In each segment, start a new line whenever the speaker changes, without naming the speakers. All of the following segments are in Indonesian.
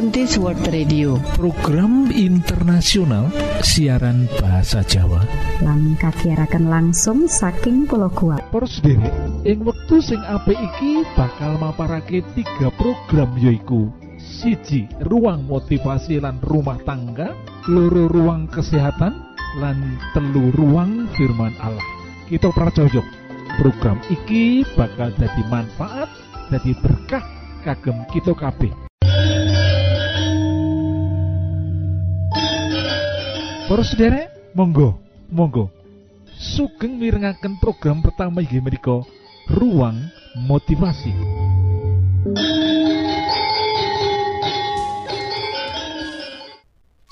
Adventist World Radio.
Program internasional siaran bahasa Jawa.
Lang kakiarakan langsung saking pulau kuat
sendiri ing wektu sing apik iki bakal maparake tiga program yoiku siji ruang motivasi lan rumah tangga loro ruang kesehatan lan telu ruang firman Allah. Kita percaya program iki bakal jadi manfaat jadi berkah kagem kita kabeh Para sederek, monggo, monggo. Sugeng mirengaken program pertama inggih menika Ruang Motivasi.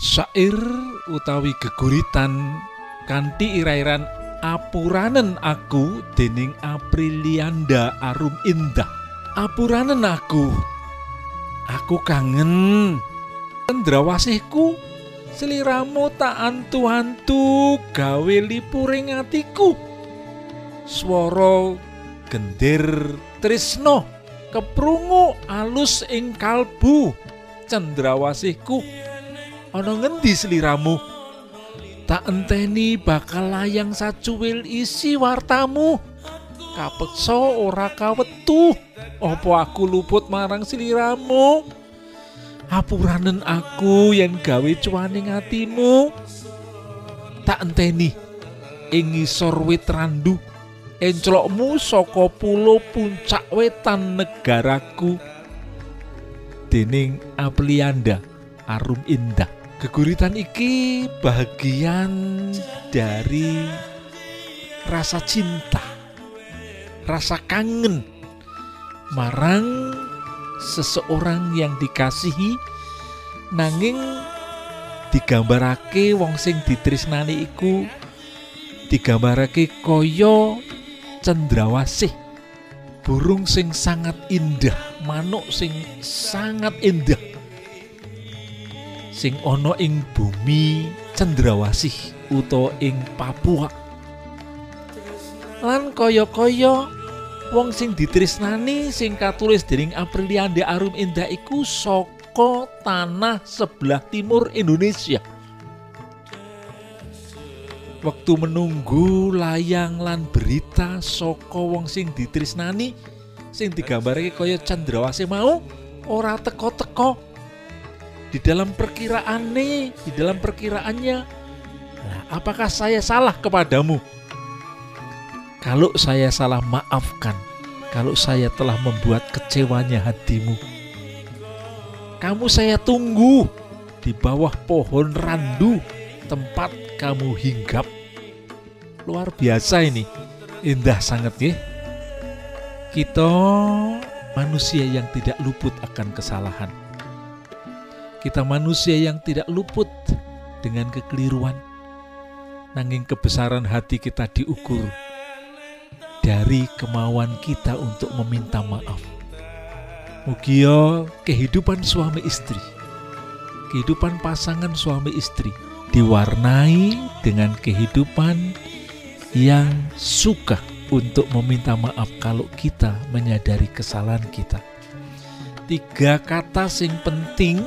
Syair utawi geguritan kanthi irairan apuranen aku dening Aprilianda Arum Indah. Apuranen aku. Aku kangen. Cendrawasihku Seliramu tak antu-antu gawe lipuring atiku. Swara gendir tresno keprungu alus ing kalbu cendrawasihku. Ana ngendi seliramu? Tak enteni bakal layang sacuwil isi wartamu. Kapeksa ora kawetu. Apa aku luput marang seliramu? Apuranen aku yang gawe cuaning atimu tak enteni ing ngisor wit randu enclokmu saka pulo puncak wetan negaraku. Dening Aplianda Arum Indah. Geguritan iki bagian dari rasa cinta rasa kangen marang seseorang yang dikasihi nanging digambarake wong sing ditresnani iku digambarake kaya cendrawasih burung sing sangat indah manuk sing sangat indah sing ana ing bumi cendrawasih utawa ing Papua. Lan kaya-kaya wong sing ditresnani sing katulis dening Apriliande Arum Indah iku saka tanah sebelah timur Indonesia. Waktu menunggu layang lan berita saka wong sing ditresnani sing digambarake kaya cendrawasih mau ora teko-teko di dalam perkiraannya, di dalam perkiraannya. Nah, apakah saya salah kepadamu? Kalau saya salah maafkan, kalau saya telah membuat kecewanya hatimu. Kamu saya tunggu di bawah pohon randu tempat kamu hinggap. Luar biasa ini, indah sangat ya. Kita manusia yang tidak luput akan kesalahan. Kita manusia yang tidak luput dengan kekeliruan. Nanging kebesaran hati kita diukur dari kemauan kita untuk meminta maaf. Mugia kehidupan suami istri, kehidupan pasangan suami istri diwarnai dengan kehidupan yang suka untuk meminta maaf kalau kita menyadari kesalahan kita. Tiga kata sing penting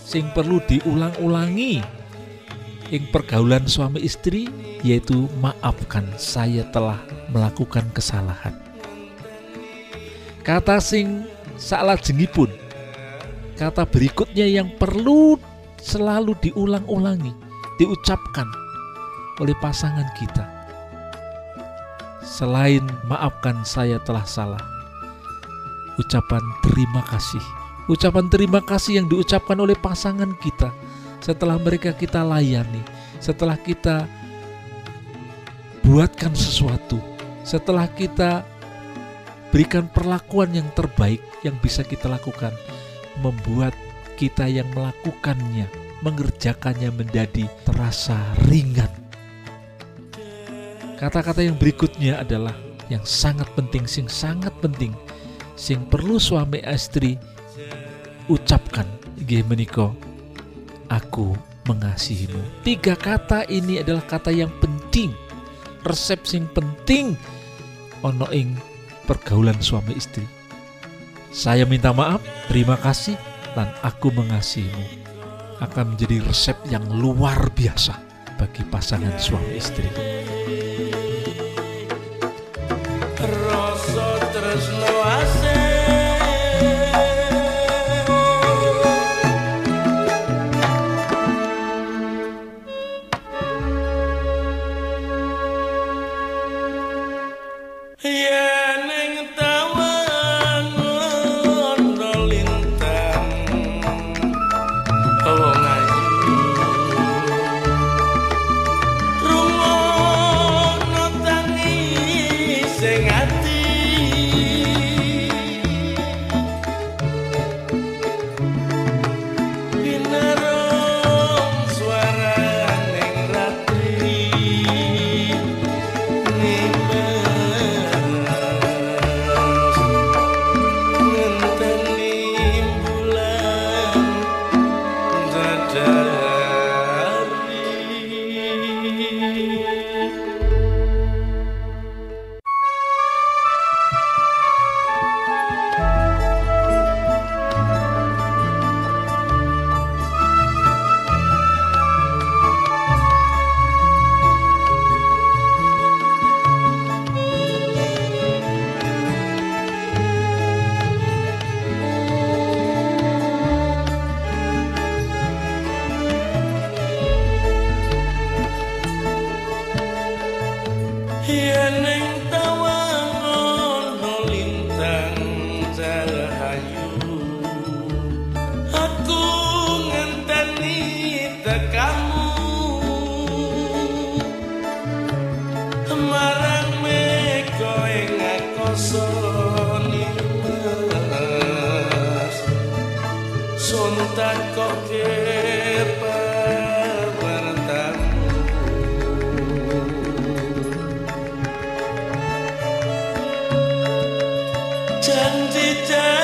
sing perlu diulang-ulangi ing pergaulan suami istri yaitu maafkan saya telah melakukan kesalahan. Kata sing salah jengipun kata berikutnya yang perlu selalu diulang-ulangi, diucapkan oleh pasangan kita. Selain maafkan saya telah salah, ucapan terima kasih. Ucapan terima kasih yang diucapkan oleh pasangan kita setelah mereka kita layani, setelah kita buatkan sesuatu, setelah kita berikan perlakuan yang terbaik yang bisa kita lakukan, membuat kita yang melakukannya, mengerjakannya menjadi terasa ringan. Kata-kata yang berikutnya adalah yang sangat penting, sing sangat penting, sing perlu suami istri ucapkan, nggih menika aku mengasihimu. Tiga kata ini adalah kata yang penting, resep sing penting ono ing pergaulan suami istri. Saya minta maaf, terima kasih,
dan aku mengasihimu akan menjadi resep yang luar biasa bagi pasangan suami istri. Chain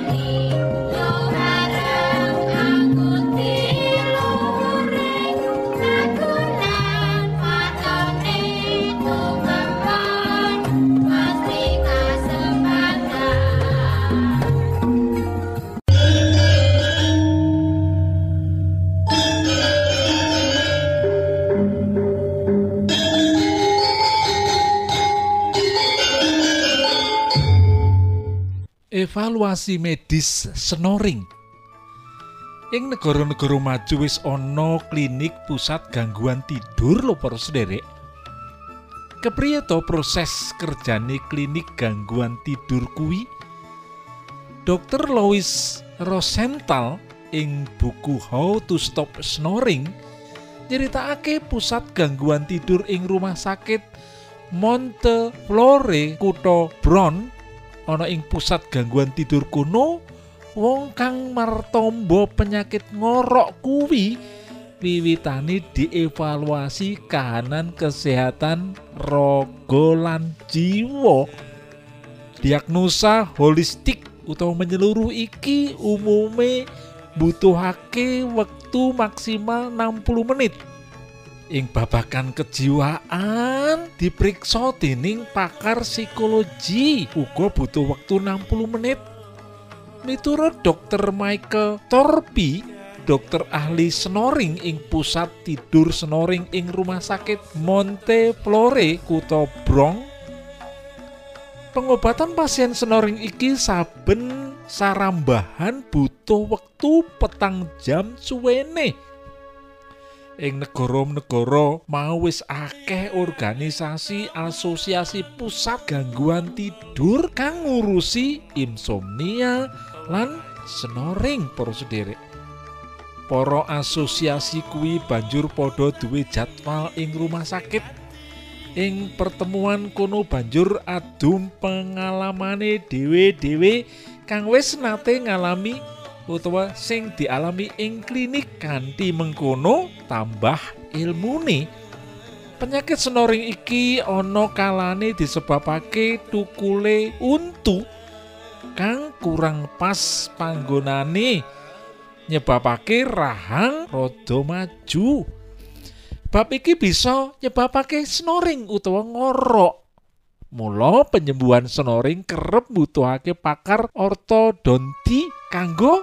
evaluasi medis snoring ing negara-negara maju wis ana klinik pusat gangguan tidur lho para sederek kepriye to proses kerjane klinik gangguan tidur kuwi Dr. Louis Rosenthal ing buku How to Stop Snoring nyeritakake pusat gangguan tidur ing rumah sakit Montefiore kutha Bron ana ing pusat gangguan tidur kuno wong kang martombo penyakit ngorok kuwi
wiwitane dievaluasi kahanan kesehatan raga lan jiwa. Diagnosa holistik utawa menyeluruh iki umume butuhake wektu maksimal 60 menit. Ing babagan kejiwaan diperiksa dening pakar psikologi uga butuh wektu 60 menit. Miturut Dr. Michael Torpi, dokter ahli snoring ing pusat tidur snoring ing Rumah Sakit Montefiore Kutha Bronx Pengobatan pasien snoring iki saben sarambahan butuh wektu petang jam suwene. Ing negara-negara mau wis akeh organisasi asosiasi pusat gangguan tidur kang ngurusi insomnia lan snoring para sederek. Para asosiasi kuwi banjur padha duwe jadwal ing rumah sakit ing pertemuan kono banjur adum pengalamane dhewe-dhewe kang wis nate ngalami utawa sing dialami ing klinik kanthi mengkono tambah ilmune penyakit snoring iki ana kalane disebabake tukule untu kang kurang pas panggonane nyebabake rahang rada maju Bab iki bisa nyebabake snoring utawa ngorok. Mula penyembuhan snoring kerep butuhake pakar ortodonti kanggo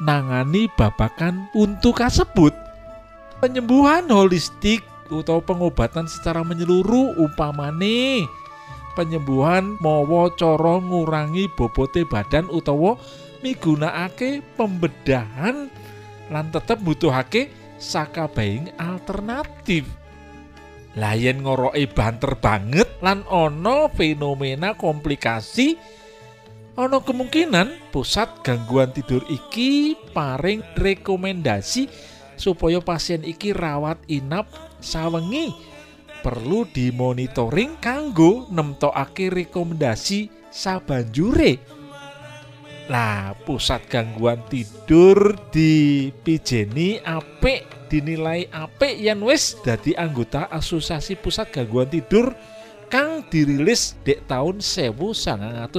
nangani babakan untu kasebut. Penyembuhan holistik utawa pengobatan secara menyeluruh umpamane penyembuhan mawa cara ngurangi bobote badan utawa migunakake pembedahan lan tetep butuhake sakabehing alternatif. Lah yen ngoroke banter banget lan ana fenomena komplikasi ana kemungkinan pusat gangguan tidur iki paring rekomendasi supaya pasien iki rawat inap sawengi. Perlu dimonitoring kanggo nemtokake rekomendasi sabanjure. Lah, pusat gangguan tidur di Pijeni apik dinilai apik yen wis dadi anggota Asosiasi Pusat Gangguan Tidur kang dirilis dek tahun 1975.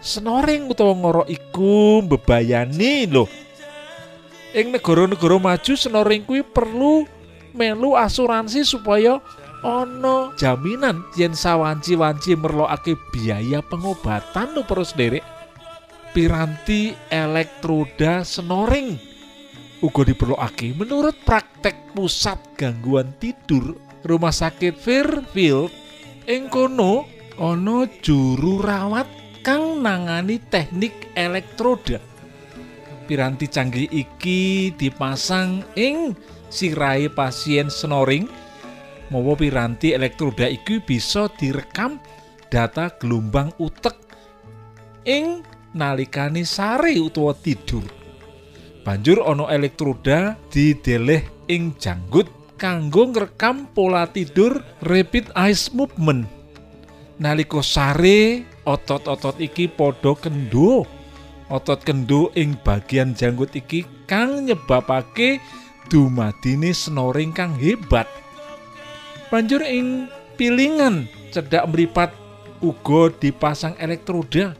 Snoring utawa ngorok iku bebayani lho. Ing negara-negara maju snoring kuwi perlu melu asuransi supaya ana jaminan yen sawanci-wanci merlokake biaya pengobatan lho para sederek piranti elektroda snoring uga diperlokake menurut praktek pusat gangguan tidur rumah sakit Fairfield ing kono ana juru rawat kang nangani teknik elektroda. Piranti canggih iki dipasang ing sirai pasien snoring mawa piranti elektroda iki bisa direkam data gelombang utek ing nalikane sare utawa tidur. Banjur ana elektroda dideleh ing janggut kanggo ngrekam pola tidur rapid eye movement. Nalika sare otot-otot iki padha kendo. Otot kendo ing bagian janggut iki kang nyebabake dumadine snoring kang hebat. Banjur ing pilingan cedak mripat uga dipasang elektroda.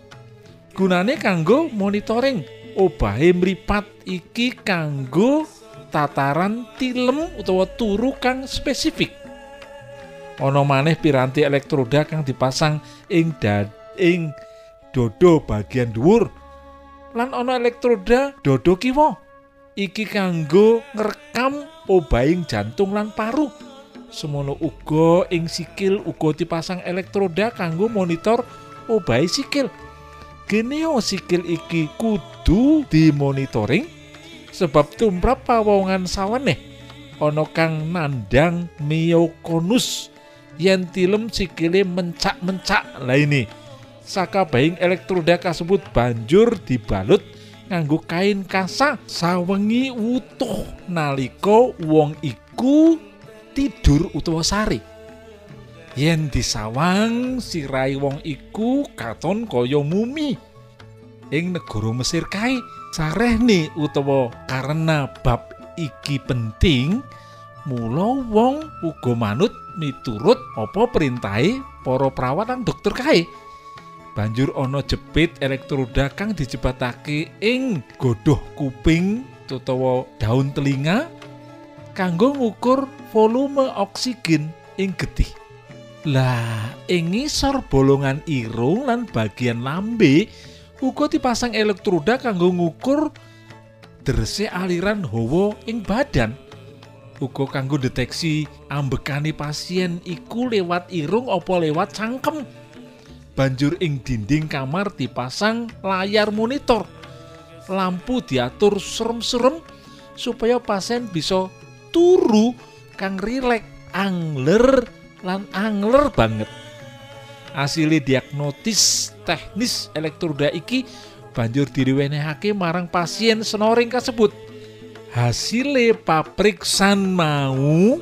Gunane kanggo monitoring obahe mripat iki kanggo tataran tilem utawa turu kang spesifik. Ana maneh piranti elektroda kang dipasang ing ing dodo bagian dhuwur. Lan ana elektroda dodo kiwa. Iki kanggo ngrekam obahing jantung lan paru. Semono uga ing sikil uga dipasang elektroda kanggo monitor obahe sikil. Geneo sikil iki kudu dimonitoring sebab tumrap pawongan saweneh ana kang nandang myokonus yen tilem sikile mencak-mencak. Lah ini sakabehing elektroda kasebut banjur dibalut nganggo kain kasa sawengi utuh nalika wong iku tidur utawa sari. Yen disawang sirai wong iku katon kaya mumi. Ing negara Mesir kae sarehne utawa karena bab iki penting mula wong uga manut miturut apa perintahe para perawat lan dokter kae. Banjur ana jepit elektroda kang dijebatake ing godhoh kuping utawa daun telinga kanggo ngukur volume oksigen ing getih. Lah ing ngisor bolongan irung lan bagian lambe uga dipasang elektroda kanggo ngukur derese aliran hawa ing badan. Uga kanggo deteksi ambekane pasien iku lewat irung apa lewat cangkem. Banjur ing dinding kamar dipasang layar monitor. Lampu diatur serem-serem supaya pasien bisa turu kang rilek angler lan angler banget asile diagnotis teknis elektroda iki banjur direwenehake marang pasien snoring kasebut. Hasilé papriksan mau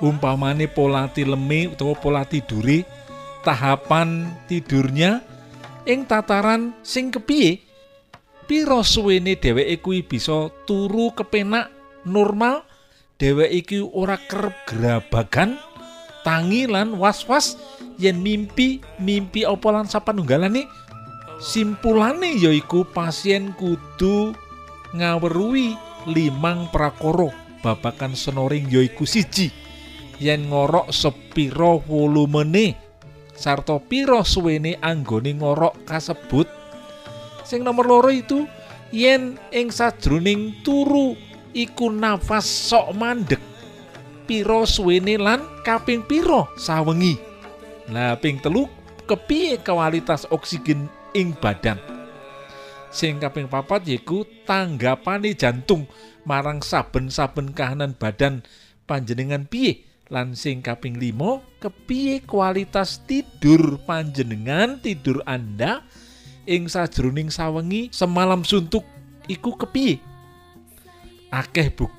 umpamane pola tileme utawa pola tidure tahapan tidurnya ing tataran sing kepiye? Pira suwene dheweke kuwi bisa turu kepenak normal dheweke iki ora kerep gerabagan tangi lan was-was yen mimpi mimpi apa lan sapanunggalane simpulane yaiku pasien kudu ngaweruhi limang prakara. Babakan snoring yaiku siji. Yen ngorok sepiro volumene sarta pira suwene anggone ngorok kasebut? Sing nomor loro itu yen ing sajroning turu iku nafas sok mandek pira suwene lan kaping pira sawengi? Lah ping telu kepiye kualitas oksigen ing badan? Sing kaping papat yaiku tanggapane jantung marang saben-saben kahanan badan panjenengan piye? Lan sing kaping limo kepiye kualitas tidur panjenengan tidur Anda? Ing sajroning sawengi semalam suntuk iku kepiye? Akeh bukti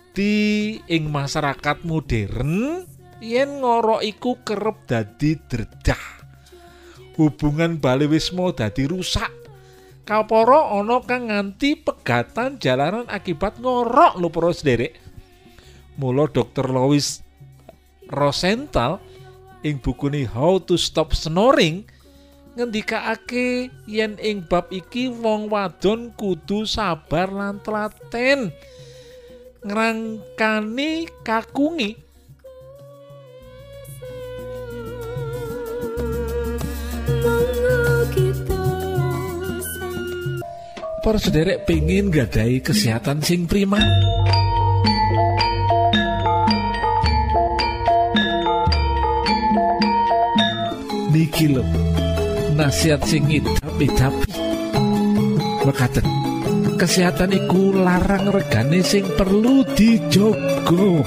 ing masyarakat modern yen ngorok iku kerep dadi dredah. Hubungan bali wisma dadi rusak. Kapara ana kang nganti pegatan jalanan akibat ngorok lho para sederek. Mula dokter Lois Rosenthal ing bukune How to Stop Snoring ngendikake yen ing bab iki wong wadon kudu sabar lan telaten ngrangkani kakungi para sederek pengen gadai kesehatan sing prima. Niki lho nasihat sing tapi mekaten kesehatan iku larang regane sing perlu dijogo.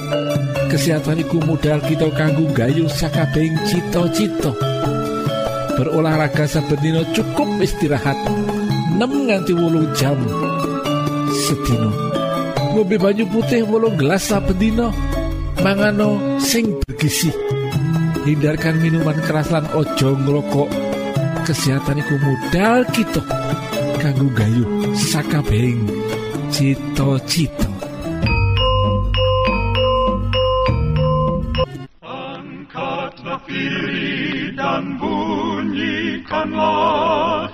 Kesehatan iku modal kita kanggo gayuh sakabehing cita-cita. Berolahraga saben dina cukup istirahat 6 nganti wolung jam sedina. Ngombe banyu putih wolung gelas saben mangano sing bergizi. Hindarkan minuman keras lan ojo ngrokok. Kesehatan iku modal kita kanggo gayuh sakabehing cita-cita.
Angkatlah diri dan bunyikanlah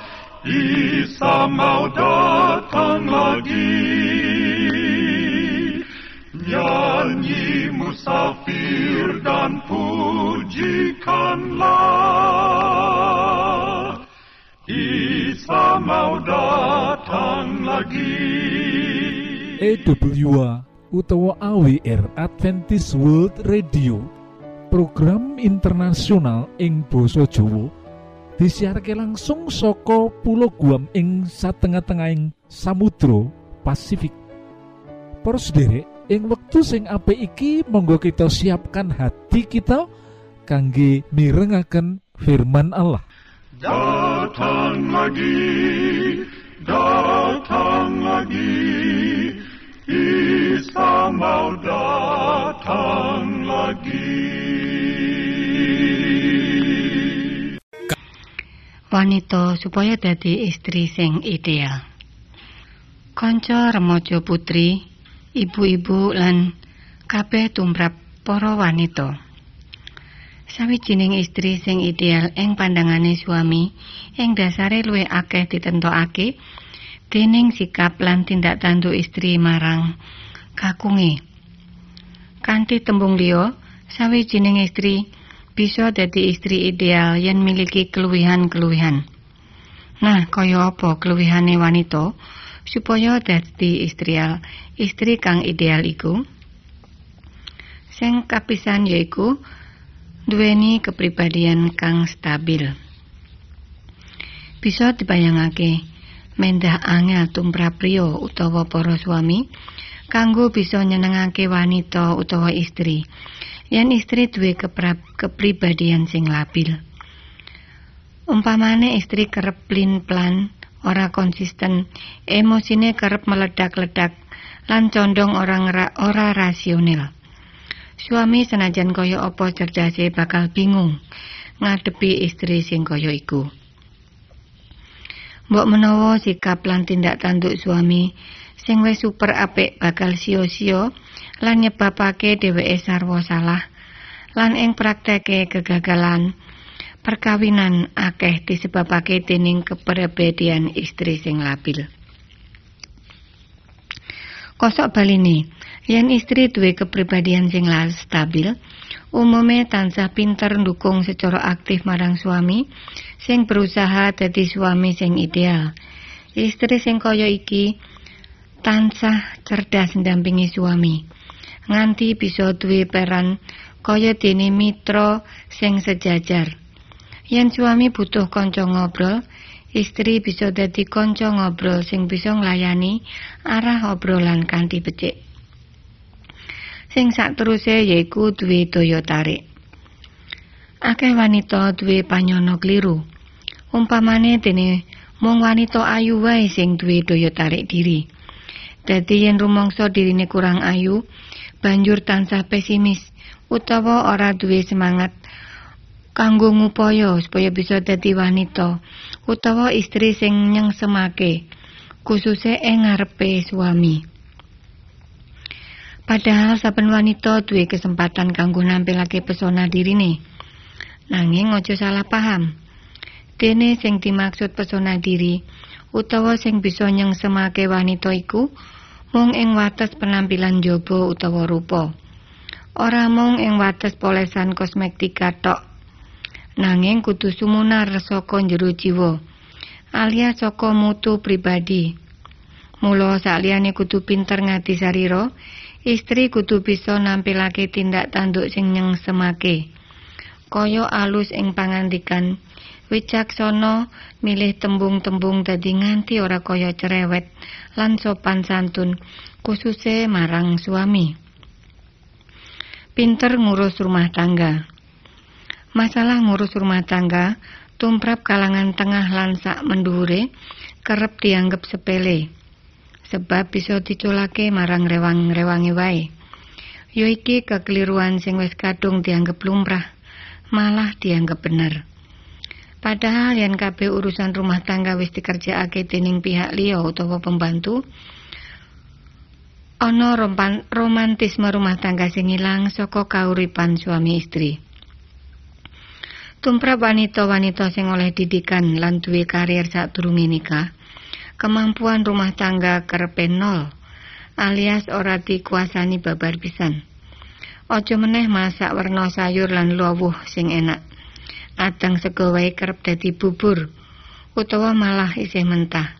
Isa mau datang lagi. Nyanyi musafir dan pujikanlah
EWA utawa AWR Adventist World Radio. Program internasional ing Boso Jowo disiarke langsung soko pulau Guam ing satengah-tengahing Samudro Pasifik. Para sederek ing wektu sing apik iki monggo kita siapkan hati kita kangge mirengaken firman Allah.
Datang lagi, datang lagi, Isa mau datang lagi.
Wanita supaya dadi istri sing ideal. Kanca remaja putri, ibu-ibu lan kabeh tumrap para wanita. Sawijining istri sing ideal ing pandangane suami ing dasare luwih akeh ditentokake dening sikap lan tindak tanduk istri marang kakunge. Kanthi tembung liya, sawijining istri bisa dadi istri ideal yen miliki keluwihan-keluwihan. Nah, kaya apa keluwihane wanita supaya dadi istri istri kang ideal iku? Sing kapisan yaiku duweni kepribadian kang stabil. Bisa dibayangake mendah angel tumrap priya utawa para suami kanggo bisa nyenengake wanita utawa istri. Yen istri duwe kepribadian sing labil. Umpamane istri kerep plin-plan, ora konsisten, emosine kerep meledak-ledak, lan condong orang ora rasional. Suami senajan kaya apa cerdase bakal bingung ngadepi istri sing kaya iku. Mbok menawa sikap lan tindak tanduk suami sing wis super apik bakal sio-sio lan nyebabake dheweke sarwa salah lan ing prakteke kegagalan perkawinan akeh disebabake dening kepribadian istri sing labil. Kosok baline, yen istri duwe kepribadian sing stabil, umume tansah pinter ndukung secara aktif marang suami sing berusaha dadi suami sing ideal. Istri sing kaya iki tansah cerdas ndampingi suami, nganti bisa duwe peran kaya dene mitra sing sejajar. Yen suami butuh kanca ngobrol, Istri bisa dadi kanca ngobrol sing bisa nglayani arah obrolan kanthi becik. Sing sakteruse yaiku duwe daya tarik. Akeh wanita duwe panyono kliru. Umpamane dene mung wanita ayu wae sing duwe daya tarik diri. Dadi yen rumangsa dirine kurang ayu, banjur tansah pesimis utawa ora duwe semangat kanggo ngupaya supaya bisa dadi wanita utawa istri sing nyengsemake khususe ing ngarepe suami. Padahal saben wanita duwe kesempatan kanggo nampilake pesona dirine. Nanging aja salah paham. Dene sing dimaksud pesona diri utawa sing bisa nyengsemake wanita iku mung ing wates penampilan jaba utawa rupa. Ora mung ing wates polesan kosmetika tok nanging kudu sumunar saka jero jiwa alias saka mutu pribadi mula sakliyane kudu pinter ngati sarira istri kudu bisa nampilake tindak tanduk sing nyengsemake. Kaya alus ing pangandikan. Wicaksana milih tembung-tembung dadi nganti ora kaya cerewet lan sopan santun kususe marang suami. Pinter ngurus rumah tangga. Masalah ngurus rumah tangga tumrap kalangan tengah lan sak mendhuwure kerep dianggap sepele. Sebab bisa diculake marang rewang-rewangi wae. Yo iki kekeliruan sing wis kadung dianggap lumrah, malah dianggap bener. Padahal yang kabeh urusan rumah tangga wis dikerjaake dening pihak liya utawa pembantu, ana romantisme rumah tangga sing ilang saka kauripan suami istri. Tumrap wanita-wanita sing oleh didikan lan duwe karier sadurunge nikah, kemampuan rumah tangga kerepe nol, alias ora dikuasani babar pisan. Aja meneh masak werna sayur lan lowuh sing enak. Adang sego wae kerep dadi bubur utawa malah isih mentah.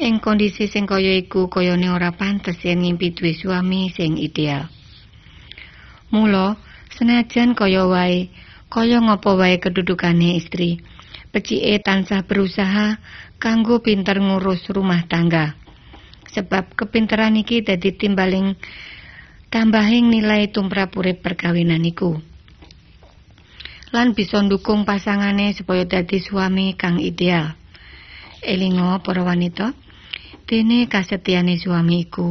Ing kondisi sing kaya iku kayane ora pantes yen ngimpi duwe suami sing ideal. Mula senajan kaya wae kaya ngapa wae kedudukane istri. Becike tansah berusaha kanggo pinter ngurus rumah tangga. Sebab kepinteran iki dadi timbaling tambahing nilai tumrap urip perkawinan iku. Lan bisa ndukung pasangane supaya dadi suami kang ideal. Elingo para wanita, dene kasetiane suami iku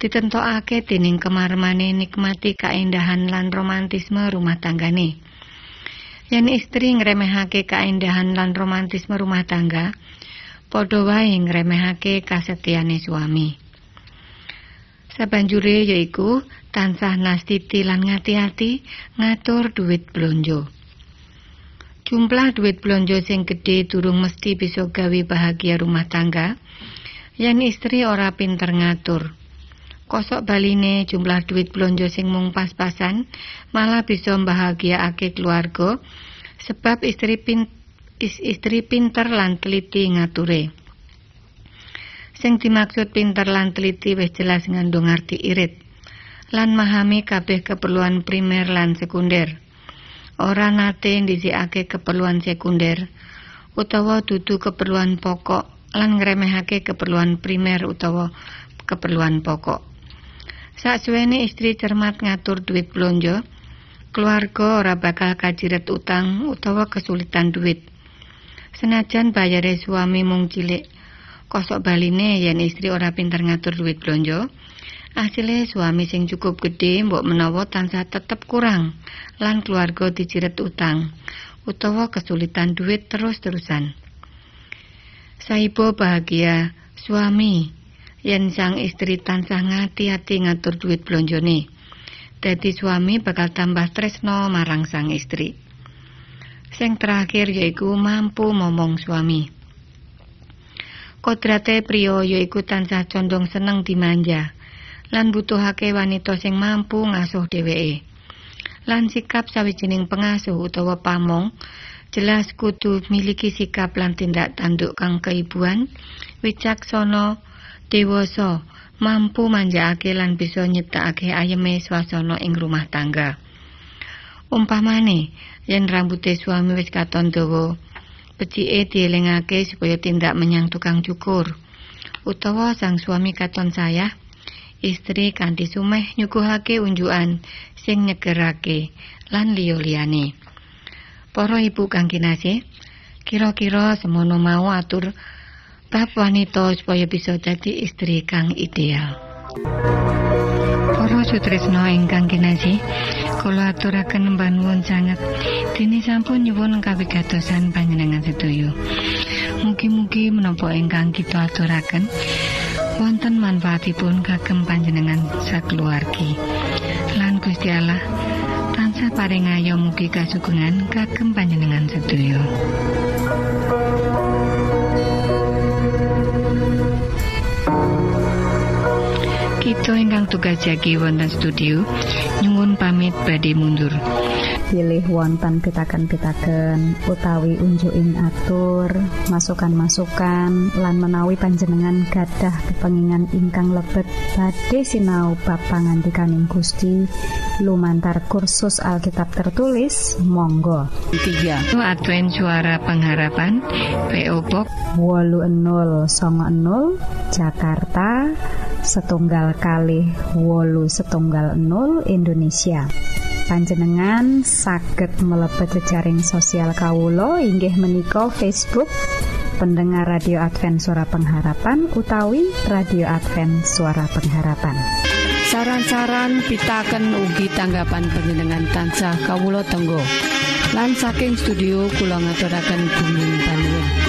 ditentokake dening kemarmane nikmati kaendahan lan romantisme rumah tanggane. Yen istri ngremehake kaindahan lan romantisme rumah tangga, padha wae ngremehake kasetiane suami. Sabanjure yaiku tansah nastiti lan ngati-ati ngatur duit blonjo. Jumlah duit blonjo sing gedhe durung mesti bisa gawe bahagia rumah tangga. Yen istri ora pinter ngatur. Kosok baline jumlah duit blonjo sing mung pas-pasan malah bisa mbahagiaake keluarga sebab istri pin, is, istri pinter lan teliti ngature. Sing dimaksud pinter lan teliti wis jelas ngandung arti irit lan memahami kabeh keperluan primer lan sekunder. Ora nate ndhisikake keperluan sekunder utawa dudu keperluan pokok lan ngremehake keperluan primer utawa keperluan pokok. Saksuwene istri cermat ngatur duit blonjo, keluarga ora bakal kajiret utang utawa kesulitan duit. Senajan bayare suami mung cilik, kosok baline yen istri ora pinter ngatur duit blonjo, asile suami sing cukup gede mbok menawa tansah tetep kurang lan keluarga dijiret utang utawa kesulitan duit terus-terusan. Saibo bahagia suami yen sang istri tansah ngati-ati ngatur duit blonjone. Dadi suami bakal tambah tresno marang sang istri. Sing terakhir yaiku mampu momong suami. Kodrate priya yaiku tansah condong seneng dimanja lan butuhake wanita sing mampu ngasuh dheweke. Lan sikap sawijining pengasuh utawa pamong jelas kudu miliki sikap lan tindak tanduk kang keibuan, wicaksana, dewasa, mampu manjakake lan bisa nyiptakake ayeme swasana ing rumah tangga. Umpamane, yen rambute suami wis katon dawa, becike dielingake supaya tindak menyang tukang cukur. Utawa sang suami katon sayah, istri kanthi sumeh nyuguhake unjukan sing nyegerake lan liya-liyane. Para ibu kang kinasih, kira-kira semono mau atur bab wanita supaya bisa dadi istri kang ideal. Para sutresna ingkang kinasih, kula aturaken mbanuwun sanget dene sampun nyuwun kawigatosan panjenengan sedaya. Mugi-mugi menapa ingkang kita aturaken wonten manfaatipun kagem panjenengan sakeluargi. Lan Gusti Allah tansah paring ayo mugi kasugengan kagem panjenengan sedaya. Kita ingkang tugas jagi wonten studio nyuwun pamit badhe mundur.
pilih wonten pitaken-pitaken utawi unjuking atur masukan-masukan lan menawi panjenengan gadah kepengingan ingkang lebet badhe sinau bab pangantikaning Gusti. Lumantar kursus Alkitab tertulis Monggo.
3 Advent Suara Pengharapan PO Box
00 Jakarta setunggal kali wolu setunggal 0 Indonesia. Panjenengan saged mlebet jejaring sosial Kawulo inggih menika Facebook pendengar radio Advent suara pengharapan utawi radio Advent suara pengharapan.
Saran-saran pitaken ugi tanggapan panjenengan tansah kawulo tenggo. Lan saking studio kula ngaturaken bumi panuwun